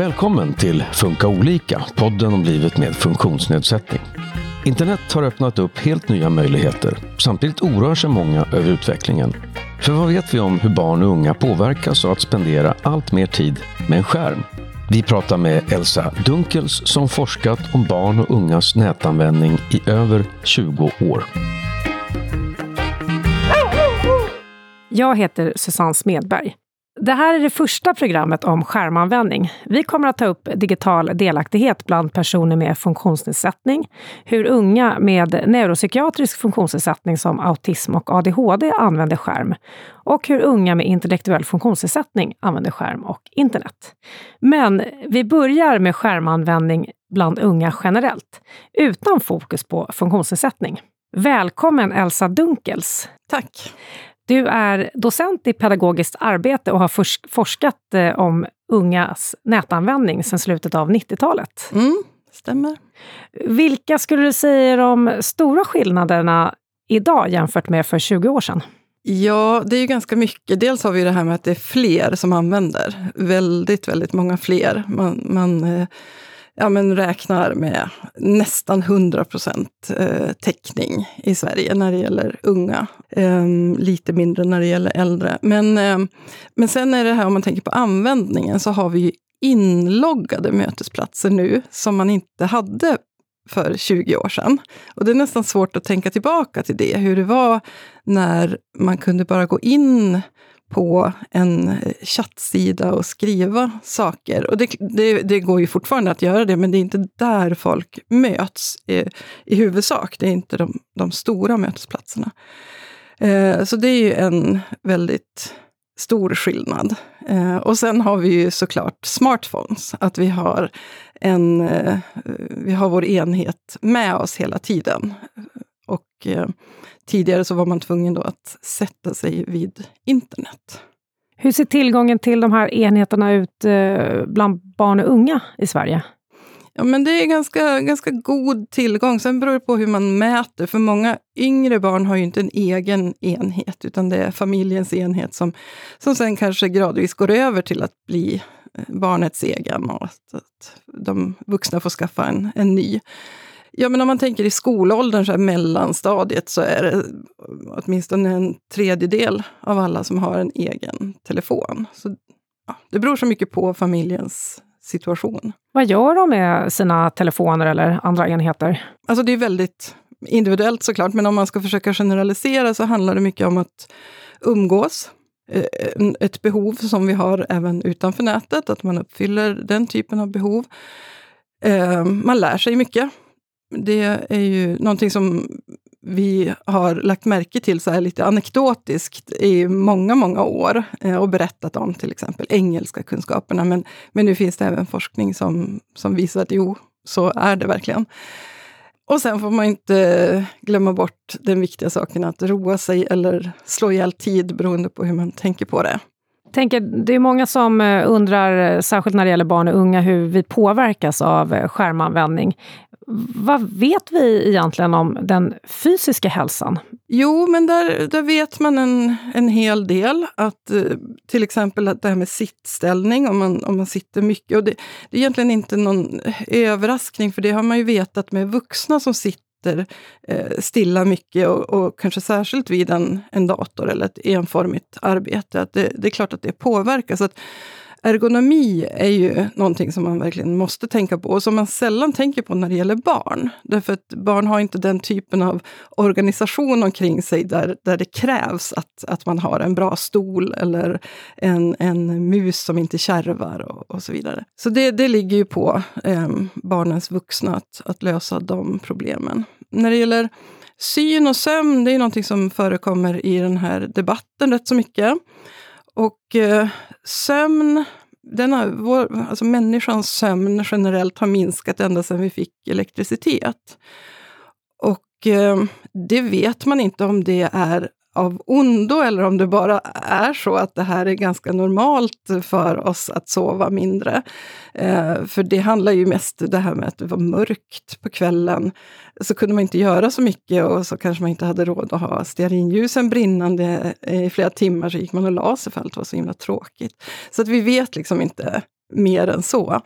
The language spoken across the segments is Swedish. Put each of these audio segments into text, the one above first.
Välkommen till Funka olika, podden om livet med funktionsnedsättning. Internet har öppnat upp helt nya möjligheter. Samtidigt oroar sig många över utvecklingen. För vad vet vi om hur barn och unga påverkas av att spendera allt mer tid med en skärm? Vi pratar med Elsa Dunkels som forskat om barn och ungas nätanvändning i över 20 år. Jag heter Susanne Smedberg. Det här är det första programmet om skärmanvändning. Vi kommer att ta upp digital delaktighet bland personer med funktionsnedsättning, hur unga med neuropsykiatrisk funktionsnedsättning som autism och ADHD använder skärm och hur unga med intellektuell funktionsnedsättning använder skärm och internet. Men vi börjar med skärmanvändning bland unga generellt, utan fokus på funktionsnedsättning. Välkommen Elsa Dunkels! Tack! Du är docent i pedagogiskt arbete och har forskat eh, om ungas nätanvändning sedan slutet av 90-talet. Mm, stämmer. Vilka skulle du säga är de stora skillnaderna idag jämfört med för 20 år sedan? Ja, det är ju ganska mycket. Dels har vi det här med att det är fler som använder. Väldigt, väldigt många fler. Man, man eh, ja, men räknar med nästan 100 procent eh, täckning i Sverige när det gäller unga. Ehm, lite mindre när det gäller äldre. Men, ehm, men sen är det här, om man tänker på användningen, så har vi inloggade mötesplatser nu som man inte hade för 20 år sedan. Och det är nästan svårt att tänka tillbaka till det, hur det var när man kunde bara gå in på en eh, chattsida och skriva saker. Och det, det, det, går ju fortfarande att göra det, men det är inte där folk möts i, i huvudsak. Det är inte de, de stora mötesplatserna. Eh, så det är ju en väldigt stor skillnad. Eh, och sen har vi ju såklart smartphones, att vi har, en, eh, vi har vår enhet med oss hela tiden. Och eh, tidigare så var man tvungen då att sätta sig vid internet. Hur ser tillgången till de här enheterna ut eh, bland barn och unga i Sverige? Ja, men det är ganska, ganska god tillgång. Sen beror det på hur man mäter. För många yngre barn har ju inte en egen enhet, utan det är familjens enhet som, som sen kanske gradvis går över till att bli eh, barnets egen och att, att de vuxna får skaffa en, en ny. Ja, men om man tänker i skolåldern, så här mellanstadiet, så är det åtminstone en tredjedel av alla som har en egen telefon. Så, ja, det beror så mycket på familjens situation. Vad gör de med sina telefoner eller andra enheter? Alltså det är väldigt individuellt såklart, men om man ska försöka generalisera så handlar det mycket om att umgås. Eh, ett behov som vi har även utanför nätet, att man uppfyller den typen av behov. Eh, man lär sig mycket det är ju någonting som vi har lagt märke till så här lite anekdotiskt i många, många år eh, och berättat om till exempel engelska kunskaperna. Men, men nu finns det även forskning som, som visar att jo, så är det verkligen. Och sen får man inte glömma bort den viktiga saken att roa sig eller slå ihjäl tid beroende på hur man tänker på det. Tänker, det är många som eh, undrar, eh, särskilt när det gäller barn och unga, hur vi påverkas av eh, skärmanvändning vad vet vi egentligen om den fysiska hälsan? Jo, men där, där vet man en, en hel del. Att, till exempel att det här med sittställning, om man, om man sitter mycket. Och det, det är egentligen inte någon överraskning, för det har man ju vetat med vuxna som sitter eh, stilla mycket och, och, kanske särskilt vid en, en dator eller ett enformigt arbete. Att det, det är klart att det påverkas. Att, ergonomi är ju någonting som man verkligen måste tänka på och som man sällan tänker på när det gäller barn. Därför att barn har inte den typen av organisation omkring sig där, där det krävs att, att man har en bra stol eller en, en mus som inte kärvar och, och så vidare. Så det, det ligger ju på eh, barnens vuxna att, att lösa de problemen. När det gäller syn och sömn, det är någonting som förekommer i den här debatten rätt så mycket. Och eh, sömn, denna, vår, alltså människans sömn generellt har minskat ända sedan vi fick elektricitet. Och eh, det vet man inte om det är av ondo eller om det bara är så att det här är ganska normalt för oss att sova mindre. Eh, för det handlar ju mest om det här med att det var mörkt på kvällen. Så kunde man inte göra så mycket och så kanske man inte hade råd att ha stearinljusen brinnande i flera timmar, så gick man och la sig för allt var så himla tråkigt. Så att vi vet liksom inte mer än så.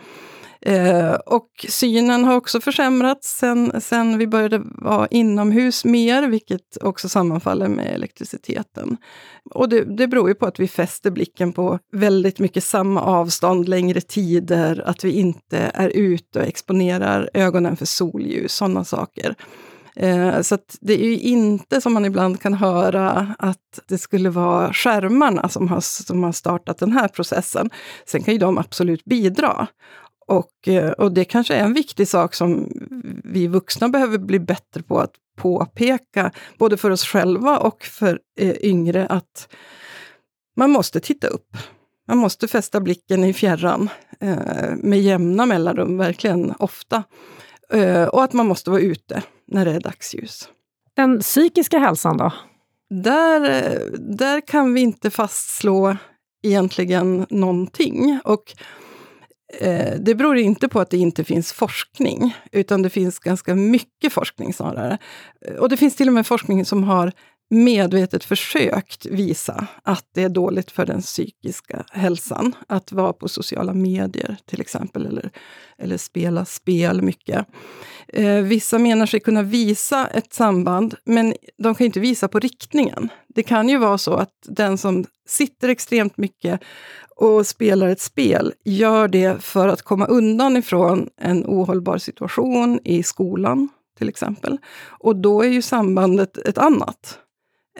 Eh, och synen har också försämrats sen, sen vi började vara inomhus mer, vilket också sammanfaller med elektriciteten. Och det, det beror ju på att vi fäster blicken på väldigt mycket samma avstånd, längre tider, att vi inte är ute och exponerar ögonen för solljus, sådana saker. Eh, så det är ju inte som man ibland kan höra att det skulle vara skärmarna som har, som har startat den här processen. Sen kan ju de absolut bidra. Och, eh, och det kanske är en viktig sak som vi vuxna behöver bli bättre på att påpeka, både för oss själva och för eh, yngre, att man måste titta upp. Man måste fästa blicken i fjärran eh, med jämna mellanrum, verkligen ofta. Eh, och att man måste vara ute när det är dagsljus. Den psykiska hälsan då? Där, eh, där kan vi inte fastslå egentligen någonting. Och Eh, det beror inte på att det inte finns forskning, utan det finns ganska mycket forskning snarare. Eh, och det finns till och med forskning som har medvetet försökt visa att det är dåligt för den psykiska hälsan att vara på sociala medier till exempel, eller, eller spela spel mycket. Eh, vissa menar sig kunna visa ett samband, men de kan inte visa på riktningen. Det kan ju vara så att den som sitter extremt mycket och spelar ett spel gör det för att komma undan ifrån en ohållbar situation i skolan, till exempel. Och då är ju sambandet ett annat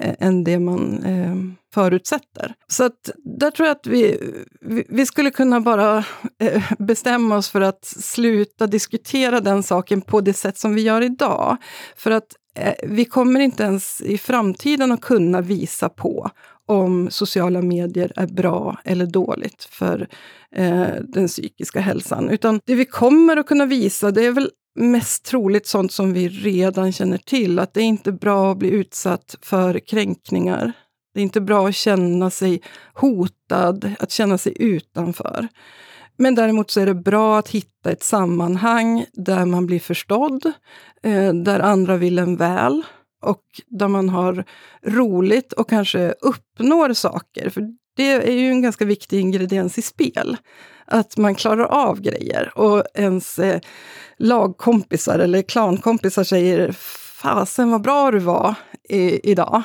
Eh, än det man eh, förutsätter. Så att där tror jag att vi, vi, vi skulle kunna bara eh, bestämma oss för att sluta diskutera den saken på det sätt som vi gör idag. För att eh, vi kommer inte ens i framtiden att kunna visa på om sociala medier är bra eller dåligt för eh, den psykiska hälsan. Utan det vi kommer att kunna visa, det är väl mest troligt sånt som vi redan känner till. Att det är inte bra att bli utsatt för kränkningar. Det är inte bra att känna sig hotad, att känna sig utanför. Men däremot så är det bra att hitta ett sammanhang där man blir förstådd, eh, där andra vill en väl och där man har roligt och kanske uppnår saker. För det är ju en ganska viktig ingrediens i spel. Att man klarar av grejer och ens eh, lagkompisar eller klankompisar säger Fasen vad bra du var i, idag.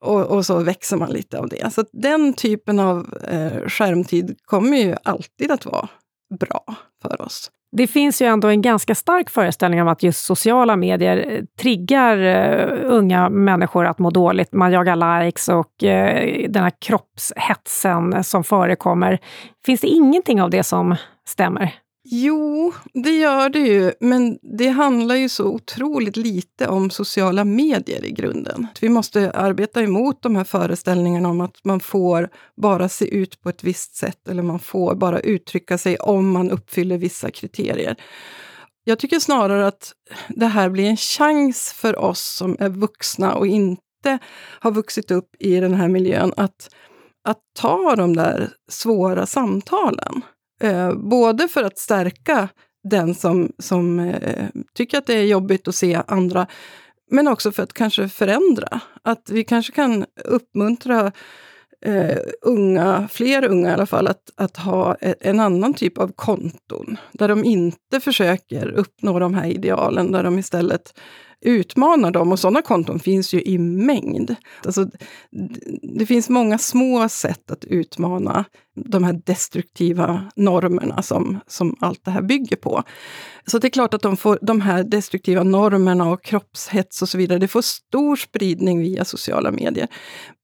Och, och, så växer man lite av det. Så den typen av eh, skärmtid kommer ju alltid att vara bra för oss. Det finns ju ändå en ganska stark föreställning om att just sociala medier eh, triggar uh, unga människor att må dåligt. Man jagar likes och uh, den här kroppshetsen som förekommer. Finns det ingenting av det som stämmer? Jo, det gör det ju, men det handlar ju så otroligt lite om sociala medier i grunden. Vi måste arbeta emot de här föreställningarna om att man får bara se ut på ett visst sätt eller man får bara uttrycka sig om man uppfyller vissa kriterier. Jag tycker snarare att det här blir en chans för oss som är vuxna och inte har vuxit upp i den här miljön att, att ta de där svåra samtalen. Eh, både för att stärka den som, som eh, tycker att det är jobbigt att se andra, men också för att kanske förändra. Att vi kanske kan uppmuntra eh, unga, fler unga i alla fall, att, att ha e, en annan typ av konton. Där de inte försöker uppnå de här idealen, där de istället utmanar dem. Och sådana konton finns ju i mängd. Alltså, det finns många små sätt att utmana de här destruktiva normerna som, som allt det här bygger på. Så det är klart att de, får, de här destruktiva normerna och kroppshets och så vidare, det får stor spridning via sociala medier.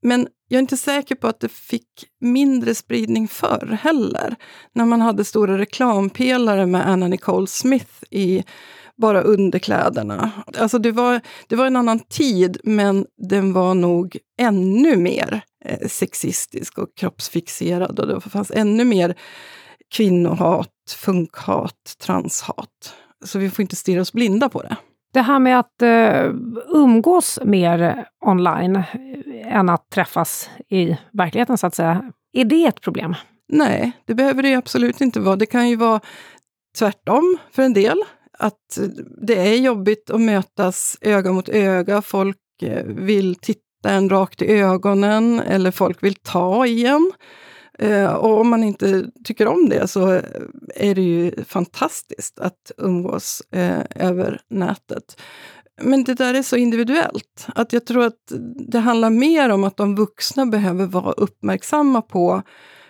Men jag är inte säker på att det fick mindre spridning förr heller. När man hade stora reklampelare med Anna Nicole Smith i bara underkläderna. Alltså det var, det var en annan tid, men den var nog ännu mer eh, sexistisk och kroppsfixerad. Och det fanns ännu mer kvinnohat, funkhat, transhat. Så vi får inte stirra oss blinda på det. Det här med att uh, umgås mer online än att träffas i verkligheten, så att säga. Är det ett problem? Nej, det behöver det absolut inte vara. Det kan ju vara tvärtom för en del att det är jobbigt att mötas öga mot öga. Folk eh, vill titta en rakt i ögonen eller folk vill ta i en. Eh, och om man inte tycker om det så är det ju fantastiskt att umgås eh, över nätet. Men det där är så individuellt. Att jag tror att det handlar mer om att de vuxna behöver vara uppmärksamma på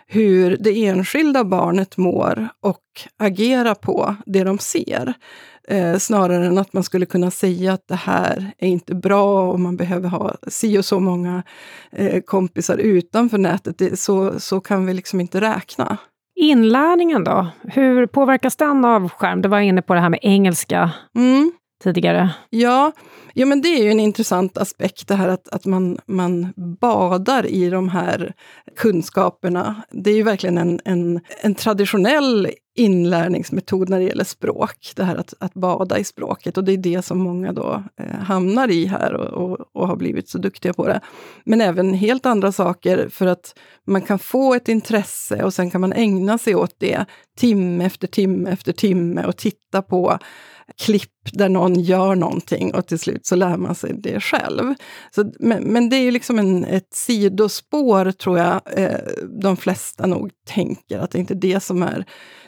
hur det enskilda barnet mår och agera på det de ser. Eh, snarare än att man skulle kunna säga att det här är inte bra och man behöver ha si och så många eh, kompisar utanför nätet. Det, så, så kan vi liksom inte räkna. Inlärningen då? Hur påverkas den av skärm? Du var inne på det här med engelska. Mm tidigare. Ja, ja men det är ju en intressant aspekt det här att, att man, man badar i de här kunskaperna. Det är ju verkligen en, en, en traditionell inlärningsmetod när det gäller språk, det här att, att bada i språket. Och det är det som många då eh, hamnar i här och, och, och, har blivit så duktiga på det. Men även helt andra saker för att man kan få ett intresse och sen kan man ägna sig åt det timme efter timme efter timme och titta på klipp där någon gör någonting och till slut så lär man sig det själv. Så, men, men det är liksom en, ett sidospår, tror jag, eh, de flesta nog tänker, att det inte är det som är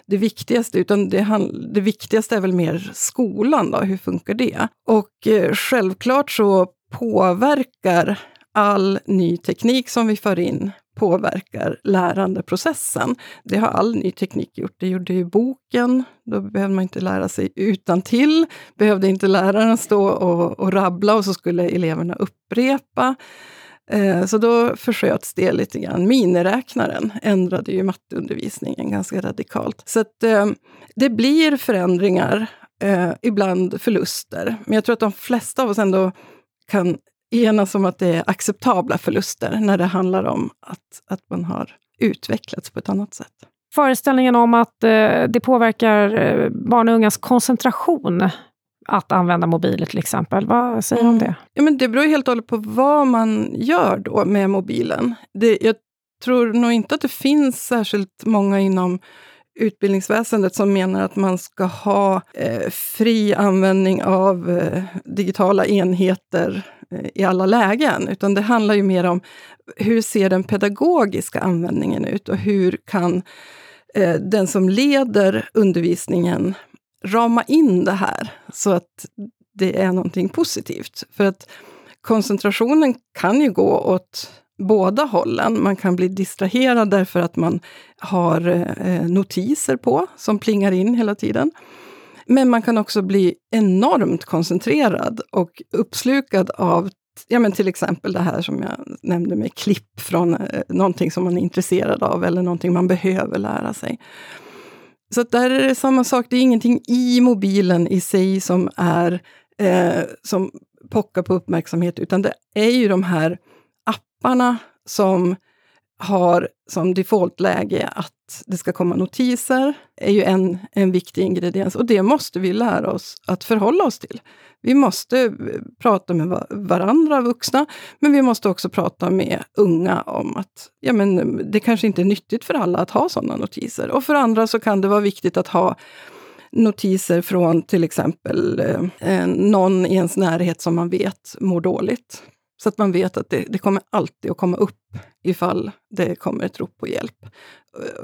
det viktigaste, utan det, det viktigaste är väl mer skolan, då, hur funkar det? Och eh, självklart så påverkar all ny teknik som vi för in påverkar lärandeprocessen. Det har all ny teknik gjort. Det gjorde ju boken, då behövde man inte lära sig utan till. behövde inte läraren stå och, och rabbla och så skulle eleverna upprepa. Eh, så då försköts det lite grann. Miniräknaren ändrade ju matteundervisningen ganska radikalt. Så att, eh, det blir förändringar, eh, ibland förluster. Men jag tror att de flesta av oss ändå kan enas om att det är acceptabla förluster när det handlar om att, att man har utvecklats på ett annat sätt. Föreställningen om att eh, det påverkar eh, barn och ungas koncentration att använda mobiler till exempel. Vad säger du mm. om det? Ja, men det beror helt och hållet på vad man gör då med mobilen. Det, jag tror nog inte att det finns särskilt många inom utbildningsväsendet som menar att man ska ha eh, fri användning av eh, digitala enheter i alla lägen, utan det handlar ju mer om hur ser den pedagogiska användningen ut och hur kan eh, den som leder undervisningen rama in det här så att det är någonting positivt. För att koncentrationen kan ju gå åt båda hållen. Man kan bli distraherad därför att man har eh, notiser på som plingar in hela tiden. Men man kan också bli enormt koncentrerad och uppslukad av ja, men till exempel det här som jag nämnde med klipp från eh, någonting som man är intresserad av eller någonting man behöver lära sig. Så där är det samma sak, det är ingenting i mobilen i sig som, är, eh, som pockar på uppmärksamhet, utan det är ju de här apparna som har som defaultläge att det ska komma notiser, är ju en, en viktig ingrediens. Och det måste vi lära oss att förhålla oss till. Vi måste eh, prata med varandra, vuxna, men vi måste också prata med unga om att ja, men eh, det kanske inte är nyttigt för alla att ha sådana notiser. Och för andra så kan det vara viktigt att ha notiser från till exempel eh, eh någon i ens närhet som man vet mår dåligt. Så att man vet att det, det, kommer alltid att komma upp ifall det kommer ett rop på hjälp.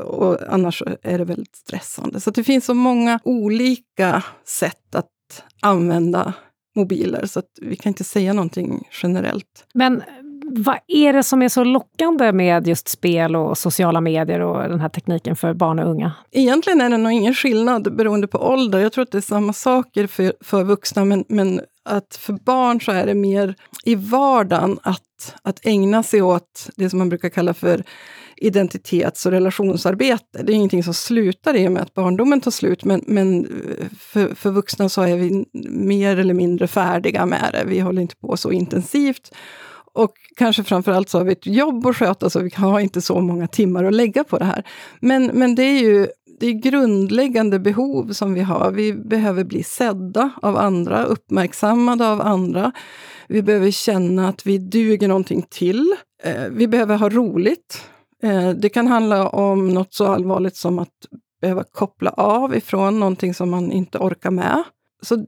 Och annars är det väldigt stressande. Så det finns så många olika sätt att använda mobiler, så att vi kan inte säga någonting generellt. Men vad är det som är så lockande med just spel och sociala medier och den här tekniken för barn och unga? Egentligen är det nog ingen skillnad beroende på ålder. Jag tror att det är samma saker för, för vuxna, men, men att för barn så är det mer i vardagen att, att ägna sig åt det som man brukar kalla för identitets och relationsarbete. Det är ingenting som slutar i och med att barndomen tar slut, men, men för, för vuxna så är vi mer eller mindre färdiga med det. Vi håller inte på så intensivt. Och kanske framförallt så har vi ett jobb att sköta, så vi har inte så många timmar att lägga på det här. Men, men det är ju det är grundläggande behov som vi har. Vi behöver bli sedda av andra, uppmärksammade av andra. Vi behöver känna att vi duger någonting till. Eh, vi behöver ha roligt. Eh, det kan handla om något så allvarligt som att behöva koppla av ifrån någonting som man inte orkar med. Så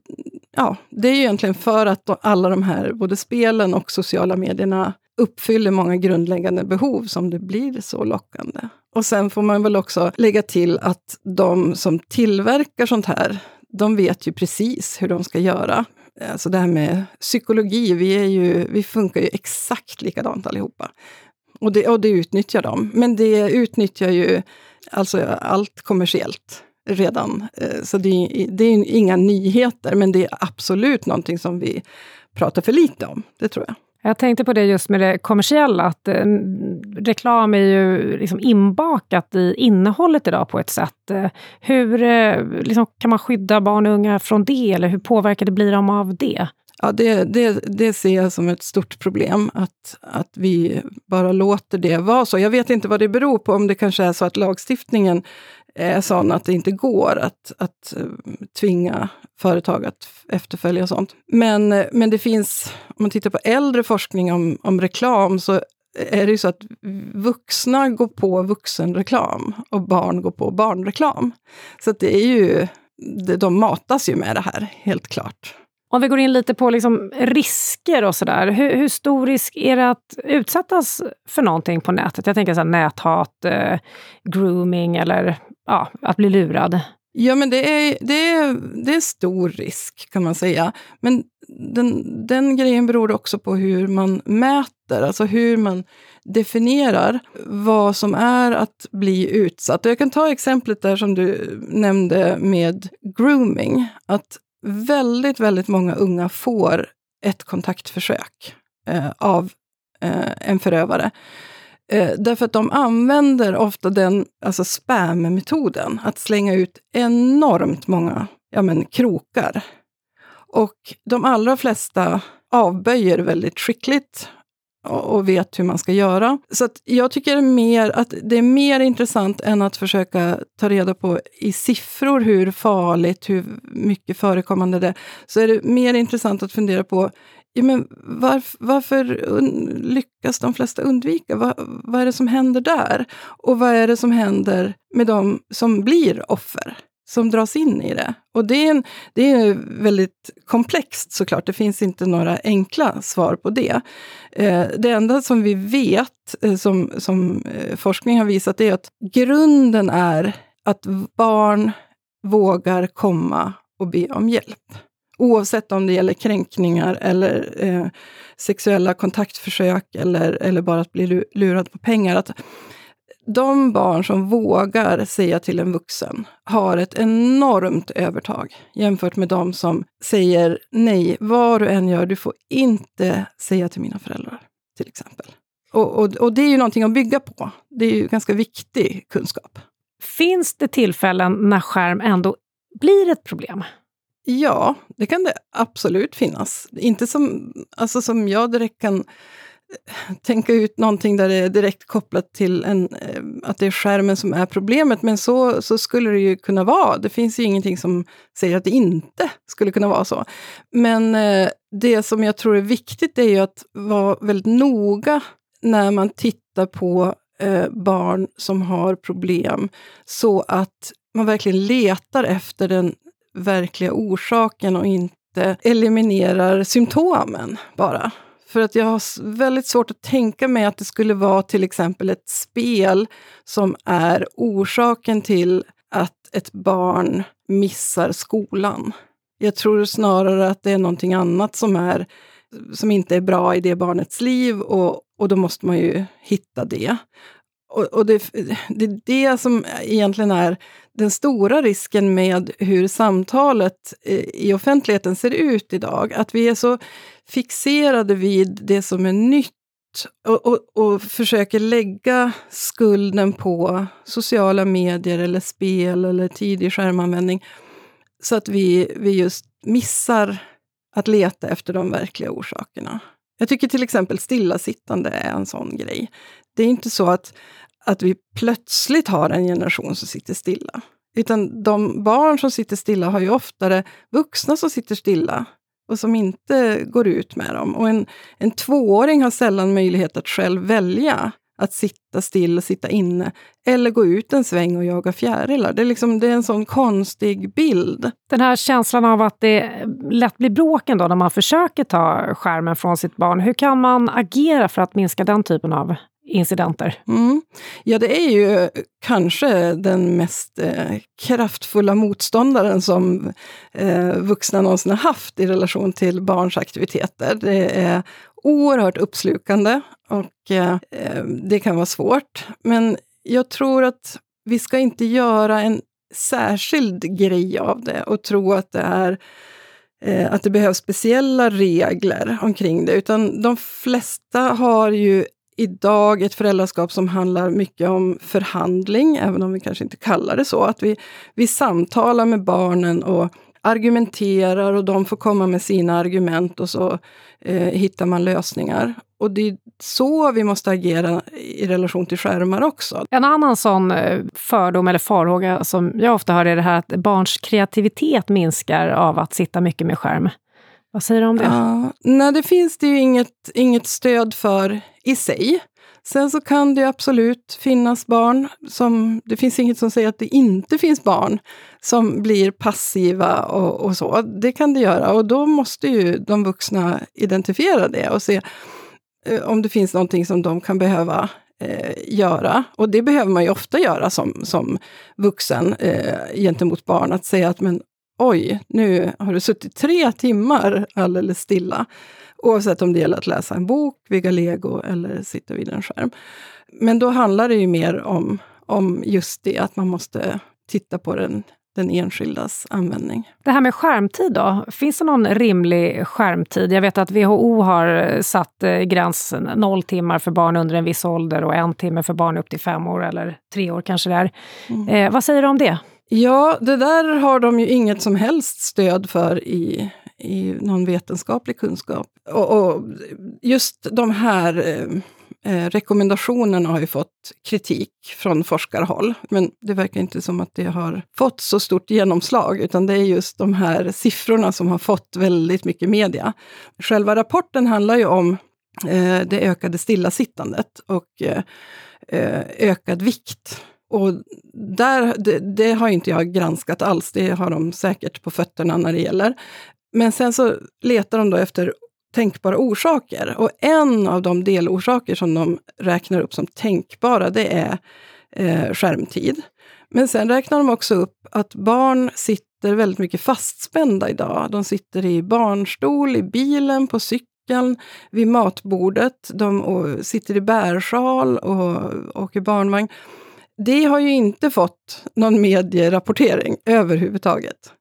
ja, det är ju egentligen för att alla de här, både spelen och sociala medierna, uppfyller många grundläggande behov som det blir så lockande. Och sen får man väl också lägga till att de som tillverkar sånt här, de vet ju precis hur de ska göra. Alltså det här med psykologi, vi, är ju, vi funkar ju exakt likadant allihopa. Och det, och det utnyttjar de. Men det utnyttjar ju alltså allt kommersiellt redan. Eh, så det är, det är inga nyheter, men det är absolut någonting som vi pratar för lite om. Det tror jag. Jag tänkte på det just med det kommersiella, att eh, reklam är ju liksom inbakat i innehållet idag på ett sätt. Eh, hur eh, liksom, kan man skydda barn och unga från det, eller hur påverkade blir de av det? Ja, det, det, det ser jag som ett stort problem, att, att vi bara låter det vara så. Jag vet inte vad det beror på, om det kanske är så att lagstiftningen Eh, är sån att det inte går att, att eh, tvinga företag att efterfölja sånt. Men, eh, men det finns, om man tittar på äldre forskning om, om reklam, så är det ju så att vuxna går på vuxenreklam och barn går på barnreklam. Så det är ju, de matas ju med det här, helt klart. Om vi går in lite på liksom risker och sådär. Hur, hur, stor risk är det att utsättas för någonting på nätet? Jag tänker så här, näthat, eh, grooming eller ja, att bli lurad. Ja, men det är, det, är, det är stor risk kan man säga. Men den, den grejen beror också på hur man mäter, alltså hur man definierar vad som är att bli utsatt. Och jag kan ta exemplet där som du nämnde med grooming. Att väldigt, väldigt många unga får ett kontaktförsök eh, av eh, en förövare. Eh, därför att de använder ofta den alltså spam-metoden, att slänga ut enormt många ja, men, krokar. Och de allra flesta avböjer väldigt skickligt och vet hur man ska göra. Så jag tycker mer att det är mer intressant än att försöka ta reda på i siffror hur farligt, hur mycket förekommande det är. Så är det mer intressant att fundera på ja, men varf, varför lyckas de flesta undvika? Va, vad är det som händer där? Och vad är det som händer med de som blir offer? som dras in i det. Och det är, en, det är väldigt komplext såklart, det finns inte några enkla svar på det. Eh, det enda som vi vet, eh, som, som eh, forskning har visat, är att grunden är att barn vågar komma och be om hjälp. Oavsett om det gäller kränkningar eller eh, sexuella kontaktförsök eller, eller bara att bli lurad på pengar. Att de barn som vågar säga till en vuxen har ett enormt övertag jämfört med de som säger nej, vad du än gör, du får inte säga till mina föräldrar, till exempel. Och, och, och det är ju någonting att bygga på. Det är ju ganska viktig kunskap. Finns det tillfällen när skärm ändå blir ett problem? Ja, det kan det absolut finnas. Inte som, alltså som jag direkt kan eh, tänka ut någonting där det är direkt kopplat till en, eh, att det är skärmen som är problemet, men så, så skulle det ju kunna vara. Det finns ju ingenting som säger att det inte skulle kunna vara så. Men eh, det som jag tror är viktigt är ju att vara väldigt noga när man tittar på barn som har problem, så att man verkligen letar efter den verkliga orsaken och inte eliminerar symptomen bara. För att jag har väldigt svårt att tänka mig att det skulle vara till exempel ett spel som är orsaken till att ett barn missar skolan. Jag tror snarare att det är någonting annat som, är, som inte är bra i det barnets liv och, och då måste man ju hitta det. Och, och det, det är det som egentligen är den stora risken med hur samtalet eh, i offentligheten ser ut idag. Att vi är så fixerade vid det som är nytt och, och, och, försöker lägga skulden på sociala medier eller spel eller tidig skärmanvändning. Så att vi, vi just missar att leta efter de verkliga orsakerna. Jag tycker till exempel stillasittande är en sån grej. Det är inte så att, att vi plötsligt har en generation som sitter stilla. Utan de barn som sitter stilla har ju oftare vuxna som sitter stilla och som inte går ut med dem. Och en, en tvååring har sällan möjlighet att själv välja att sitta still och sitta inne, eller gå ut en sväng och jaga fjärilar. Det är, liksom, det är en sån konstig bild. Den här känslan av att det lätt blir bråk ändå när man försöker ta skärmen från sitt barn. Hur kan man agera för att minska den typen av incidenter? Mm. Ja, det är ju kanske den mest eh, kraftfulla motståndaren som eh, vuxna någonsin har haft i relation till barns aktiviteter. Det är oerhört uppslukande och eh, eh det kan vara svårt. Men jag tror att vi ska inte göra en särskild grej av det och tro att det är eh, att det behövs speciella regler omkring det, utan de flesta har ju idag ett föräldraskap som handlar mycket om förhandling, även om vi kanske inte kallar det så. Att vi, vi samtalar med barnen och argumenterar och de får komma med sina argument och så eh, hittar man lösningar. Och det är så vi måste agera i relation till skärmar också. En annan sån eh, fördom eller farhåga som jag ofta hör är det här att barns kreativitet minskar av att sitta mycket med skärm. Vad säger du om det? Ja, nej, det finns det ju inget, inget stöd för i sig. Sen så kan det absolut finnas barn som, det finns inget som säger att det inte finns barn som blir passiva och, och så. Det kan det göra och då måste ju de vuxna identifiera det och se eh, om det finns någonting som de kan behöva eh, göra. Och det behöver man ju ofta göra som, som vuxen eh, gentemot barn, att säga att men oj, nu har du suttit tre timmar alldeles stilla. Oavsett om det gäller att läsa en bok, bygga lego eller sitta vid en skärm. Men då handlar det ju mer om, om just det, att man måste titta på den, den enskildas användning. Det här med skärmtid då? Finns det någon rimlig skärmtid? Jag vet att WHO har satt eh, gräns noll timmar för barn under en viss ålder och en timme för barn upp till fem år eller tre år kanske det är. Mm. Eh, vad säger du om det? Ja, det där har de ju inget som helst stöd för i, i någon vetenskaplig kunskap. Och, och just de här eh, eh, rekommendationerna har ju fått kritik från forskarhåll, men det verkar inte som att det har fått så stort genomslag, utan det är just de här siffrorna som har fått väldigt mycket media. Själva rapporten handlar ju om eh, det ökade stillasittandet och eh, eh ökad vikt och där, det, det, har inte jag granskat alls, det har de säkert på fötterna när det gäller. Men sen så letar de då efter tänkbara orsaker. Och en av de delorsaker som de räknar upp som tänkbara, det är eh, skärmtid. Men sen räknar de också upp att barn sitter väldigt mycket fastspända idag. De sitter i barnstol, i bilen, på cykeln, vid matbordet. De sitter i bärsjal och åker barnvagn. Det har ju inte fått någon medierapportering överhuvudtaget.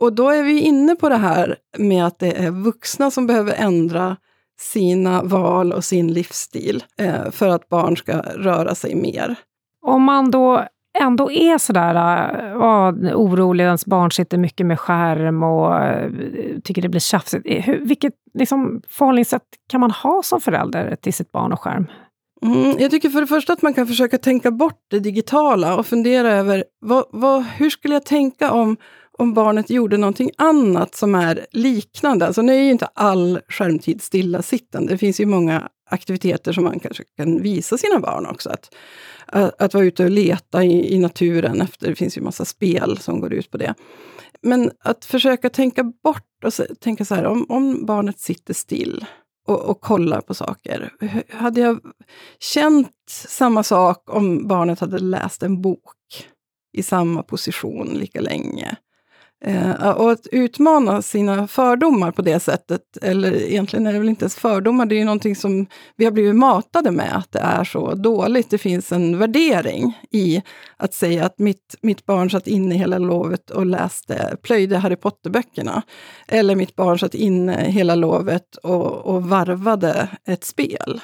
Och då är vi inne på det här med att det är vuxna som behöver ändra sina val och sin livsstil eh, för att barn ska röra sig mer. Om man då ändå är sådär äh, orolig, ens barn sitter mycket med skärm och äh, tycker det blir tjafsigt. Eh, hur, vilket liksom, förhållningssätt kan man ha som förälder till sitt barn och skärm? Mm, jag tycker för det första att man kan försöka tänka bort det digitala och fundera över vad, vad, hur skulle jag tänka om, om barnet gjorde någonting annat som är liknande. Alltså nu är ju inte all skärmtid stillasittande. Det finns ju många aktiviteter som man kanske kan visa sina barn också. Att, att, att vara ute och leta i, i naturen efter, det finns ju massa spel som går ut på det. Men att försöka tänka bort och tänka så här, om, om barnet sitter still, och, och kollar på saker. Hade jag känt samma sak om barnet hade läst en bok i samma position lika länge? Eh, och att utmana sina fördomar på det sättet, eller egentligen är det väl inte ens fördomar, det är ju någonting som vi har blivit matade med, att det är så dåligt. Det finns en värdering i att säga att mitt, mitt barn satt inne hela lovet och läste, plöjde Harry Potter-böckerna. Eller mitt barn satt inne hela lovet och, och varvade ett spel.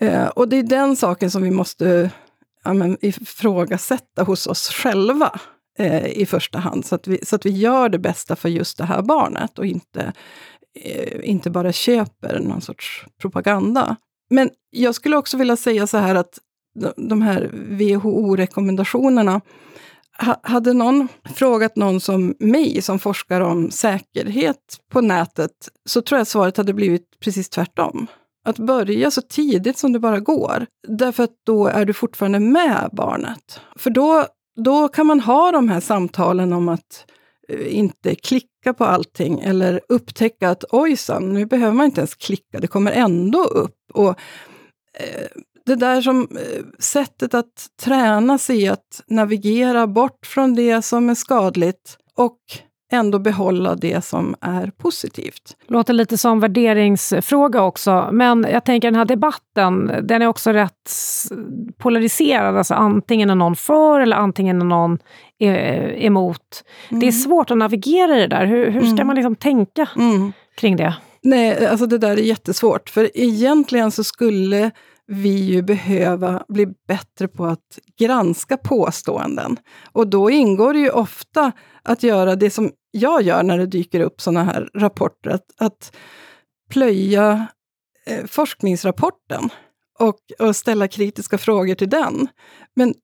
Eh, och det är den saken som vi måste ja, men, ifrågasätta hos oss själva eh, i första hand. Så att, vi, så att vi gör det bästa för just det här barnet och inte, eh, inte bara köper någon sorts propaganda. Men jag skulle också vilja säga så här att de här WHO-rekommendationerna hade någon frågat någon som mig, som forskar om säkerhet på nätet, så tror jag svaret hade blivit precis tvärtom. att börja så tidigt som det bara går. Därför att då är du fortfarande med barnet. För då, då kan man ha de här samtalen om att eh, inte klicka på allting eller upptäcka att ojsan, nu behöver man inte ens klicka, det kommer ändå upp. Och, eh, det där som eh, sättet att träna sig i att navigera bort från det som är skadligt och ändå behålla det som är positivt. Låter lite som värderingsfråga också, men jag tänker den här debatten, den är också rätt polariserad. Alltså antingen är någon för eller antingen är någon eh, emot. Mm. Det är svårt att navigera i det där. Hur, hur ska mm. man liksom tänka mm. kring det? Nej, alltså det där är jättesvårt. För egentligen så skulle vi ju behöva bli bättre på att granska påståenden. Och då ingår det ju ofta att göra det som jag gör när det dyker upp sådana här rapporter, att, att plöja eh, forskningsrapporten och, och ställa kritiska frågor till den. Men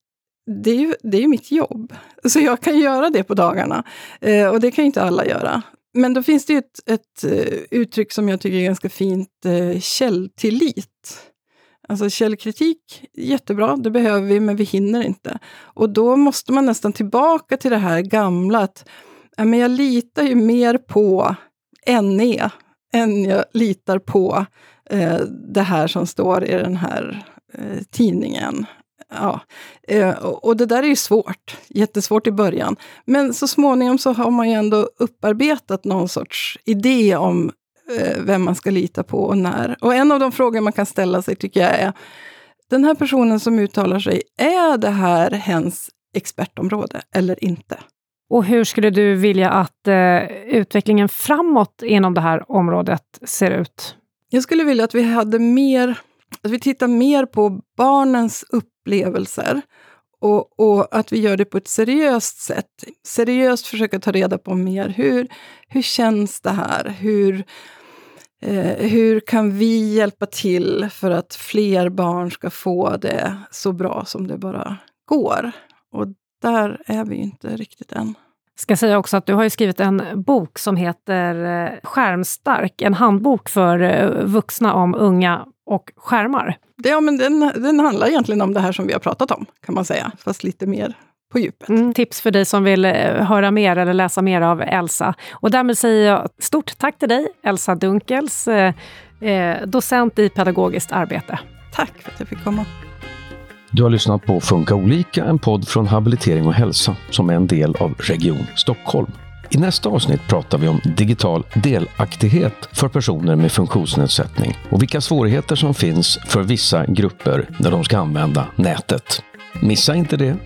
det är ju, det är ju mitt jobb, så jag kan göra det på dagarna. Eh, och det kan ju inte alla göra. Men då finns det ju ett, ett eh, uttryck som jag tycker är ganska fint, eh, källtillit. Alltså källkritik, jättebra, det behöver vi, men vi hinner inte. Och då måste man nästan tillbaka till det här gamla, att ja, men jag litar ju mer på NE än jag litar på eh, det här som står i den här eh, tidningen. Ja. Eh, och det där är ju svårt, jättesvårt i början. Men så småningom så har man ju ändå upparbetat någon sorts idé om vem man ska lita på och när. Och en av de frågor man kan ställa sig tycker jag är, den här personen som uttalar sig, är det här hens expertområde eller inte? Och hur skulle du vilja att eh, utvecklingen framåt inom det här området ser ut? Jag skulle vilja att vi hade mer, att vi tittar mer på barnens upplevelser och, och, att vi gör det på ett seriöst sätt. Seriöst försöka ta reda på mer. Hur, hur känns det här? Hur, Eh, hur kan vi hjälpa till för att fler barn ska få det så bra som det bara går? Och där är vi inte riktigt än. ska säga också att du har skrivit en bok som heter eh, Skärmstark, en handbok för eh, vuxna om unga och skärmar. Ja, men den, den handlar egentligen om det här som vi har pratat om, kan man säga, fast lite mer på djupet. Mm, tips för dig som vill eh, höra mer eller läsa mer av Elsa. Och därmed säger jag stort tack till dig, Elsa Dunkels, eh, eh, docent i pedagogiskt arbete. Tack för att jag fick komma. Du har lyssnat på Funka olika, en podd från Habilitering och hälsa som är en del av Region Stockholm. I nästa avsnitt pratar vi om digital delaktighet för personer med funktionsnedsättning och vilka svårigheter som finns för vissa grupper när de ska använda nätet. Missa inte det!